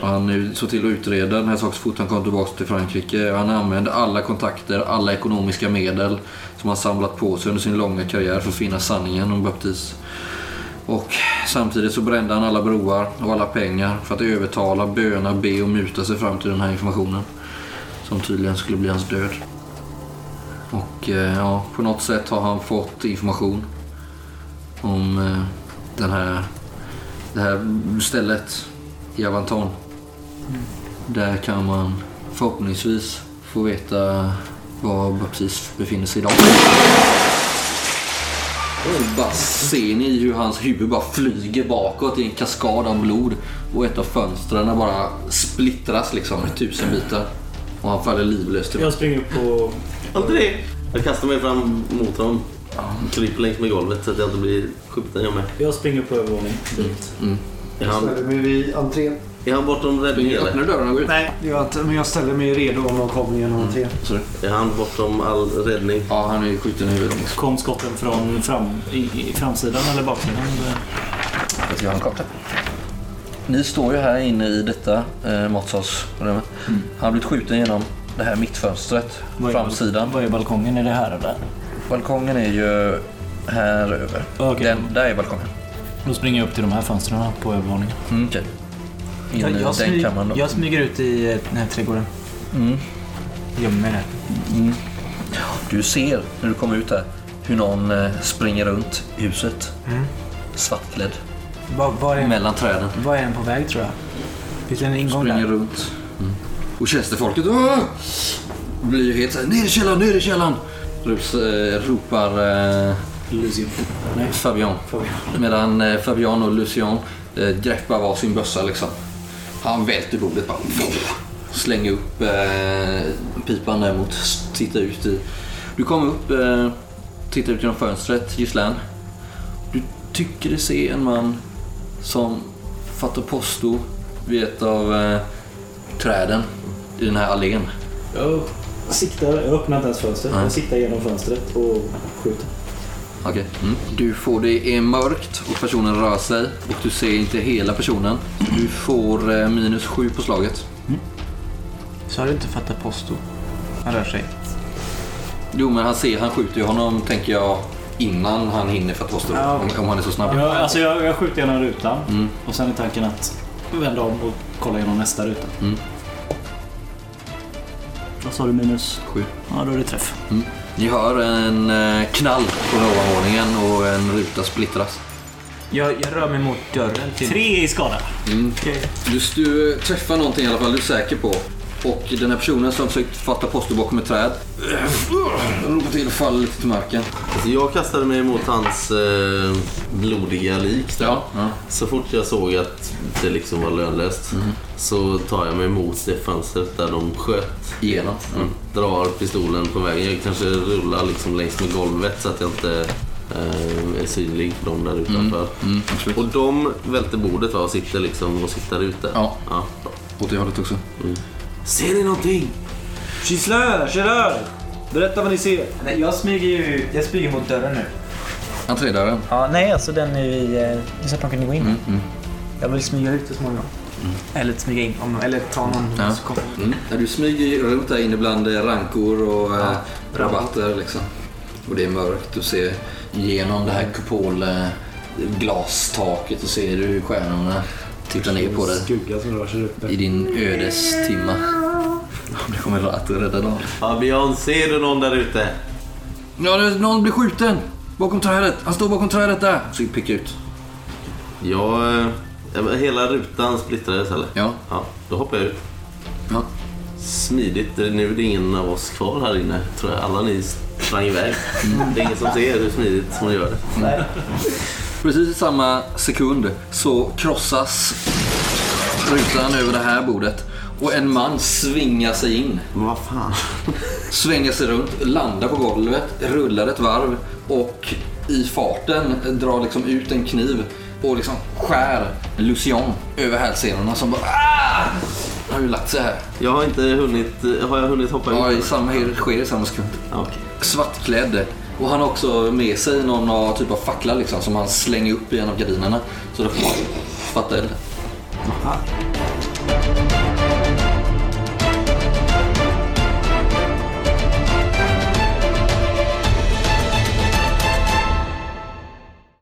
Och han såg till att utreda den här saken så fort han kom tillbaka till Frankrike. Och han använde alla kontakter, alla ekonomiska medel som han samlat på sig under sin långa karriär för att finna sanningen om Baptiste. Och samtidigt så brände han alla broar och alla pengar för att övertala, böna, be och muta sig fram till den här informationen. Som tydligen skulle bli hans död. Och eh, ja, på något sätt har han fått information om eh, den här, det här stället i Avanton. Där kan man förhoppningsvis få veta var Baptiste befinner sig idag. Och bara ser ni hur hans huvud bara flyger bakåt i en kaskad av blod. Och ett av fönstren bara splittras liksom i tusen bitar. Och han faller livlös Jag springer upp och André! Jag kastar mig fram mot honom. Kryper längs med golvet så att jag inte blir skjuten jag med. Jag springer upp på övervåningen. Är han, Ställer mig vid entrén. är han bortom räddning Öppnar eller? du dörren och går ut? Nej, det gör jag inte. Men jag ställer mig redo om någon kommer genom entrén. Sorry. Är han bortom all räddning? Ja, han är ju skjuten i huvudet. Kom skotten från fram, i, i framsidan eller baksidan? eller? Jag ska göra en karta. Ni står ju här inne i detta eh, matsalsrummet. Han har blivit skjuten genom det här mittfönstret, Vad framsidan. Vad är balkongen? Är det här eller? Balkongen är ju här över. Okej. Den, där är balkongen. Då springer jag upp till de här fönstren på övervåningen. Mm, Okej. In Jag, jag, den smyg, jag smyger ut i eh, den här trädgården. Mm. Gömmer mig där. Du ser när du kommer ut här hur någon eh, springer runt huset. Svartklädd. Var, var, är, Mellan träden. var är den på väg tror jag? Finns det en ingång Springer där? runt. Mm. Och tjänstefolket. "Åh!" blir ju helt såhär, ner i källaren, ner i källaren! Rus, eh, ropar eh, Lucian. Nej, Fabian. Fabian. Medan eh, Fabian och Lucian eh, greppar var sin bössa liksom. Han välter bordet bara. Slänger upp eh, pipan där mot, tittar ut i. Du kommer upp, eh, tittar ut genom fönstret, Gislaine. Du tycker dig se en man som fattar posto vid ett av eh, träden i den här allén. Jag siktar, jag öppnar inte ens fönstret. Nej. Jag siktar genom fönstret och skjuter. Okej. Mm. Du får det är mörkt och personen rör sig och du ser inte hela personen. Du får eh, minus sju på slaget. Så har du inte fattat posto? Han rör sig. Jo, men han ser, han skjuter ju honom, tänker jag, innan han hinner för att påstå Ja. om, om han är så snabb. Jag, alltså jag, jag skjuter genom rutan Mm. och sen är tanken att vända om och kolla genom nästa ruta. Mm. Vad sa du minus? Sju. Ja, då är det träff. Ni hör en eh, knall från ovanvåningen och en ruta splittras. Jag, jag rör mig mot dörren till... Tre i skada. Du, du träffar någonting i alla fall, du är säker på. Och den här personen som försökt fatta posto bakom ett träd ropar till och faller lite till marken. Alltså jag kastade mig mot hans eh, blodiga lik där. Ja, ja. Så fort jag såg att det liksom var lönlöst så tar jag mig mot det fönstret där de sköt. Igenom. Mm. Drar pistolen på vägen. Jag kanske rullar liksom längs med golvet så att jag inte eh, är synlig för dem där utanför. Mm, absolut. Och de välter bordet va, och sitter liksom och sitter där ute. Ja. ja. Åt det hållet också. Ser ni någonting? Gislaine, Gerard! Berätta vad ni ser. Nej, jag smyger ju... Jag smyger mot dörren nu. Entrédörren. Ja, nej, alltså den är i... eh, Så att de kan gå in. Mm, mm. Jag vill smyga ut så småningom. Eller smyga in. Om, eller ta någon Ja. så kommer. Mm. Ja, du smyger runt där inne bland eh, rankor och eh, rabatter. Liksom. Och det är mörkt. Du ser genom det här kupolglastaket och ser du stjärnorna tittar ner på dig Skugga som rör sig uppe. i din ödestimma. Det kommer att rädda dagen. Fabian, ser du någon där ute? Ja, det- någon blir skjuten! Bakom trädet. Han står bakom trädet där. Så picka ut. Ja, eh, hela rutan splittrades eller? Ja. Ja, då hoppar jag ut. ja. Smidigt. Nu är det ingen av oss kvar här inne. Tror jag. Alla ni sprang iväg. Det är ingen som ser hur smidigt man gör det. Precis i samma sekund så krossas rutan över det här bordet och en man svingar sig in. Men vad fan. Svänger sig runt, landar på golvet, rullar ett varv och i farten drar liksom ut en kniv och liksom skär Lucian över hälsenorna som bara ah! Har ju lagt sig här. Jag har inte hunnit... Har jag hunnit hoppa Ja, ut? i samma, sker i samma sekund. Ja, okej. Svartklädd. Och han har också med sig någon typ av fackla liksom, som han slänger upp i en av gardinerna. Så det fattar eld.